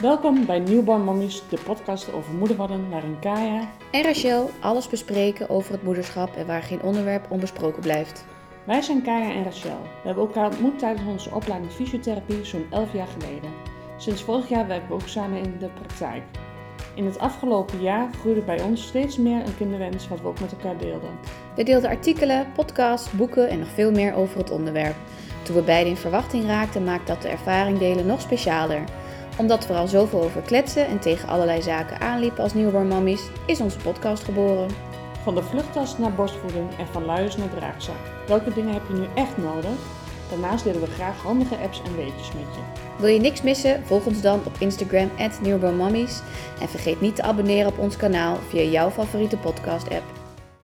Welkom bij Newborn Mommies, de podcast over moederworden waarin Kaya en Rachel alles bespreken over het moederschap en waar geen onderwerp onbesproken blijft. Wij zijn Kaya en Rachel. We hebben elkaar ontmoet tijdens onze opleiding fysiotherapie zo'n 11 jaar geleden. Sinds vorig jaar werken we ook samen in de praktijk. In het afgelopen jaar groeide bij ons steeds meer een kinderwens wat we ook met elkaar deelden. We deelden artikelen, podcasts, boeken en nog veel meer over het onderwerp. Toen we beiden in verwachting raakten, maakte dat de ervaring delen nog specialer. Omdat we er al zoveel over kletsen en tegen allerlei zaken aanliepen als newborn mommies, is onze podcast geboren. Van de vluchttas naar borstvoeding en van luiers naar draagzak. Welke dingen heb je nu echt nodig? Daarnaast delen we graag handige apps en weetjes met je. Wil je niks missen? Volg ons dan op Instagram at En vergeet niet te abonneren op ons kanaal via jouw favoriete podcast app.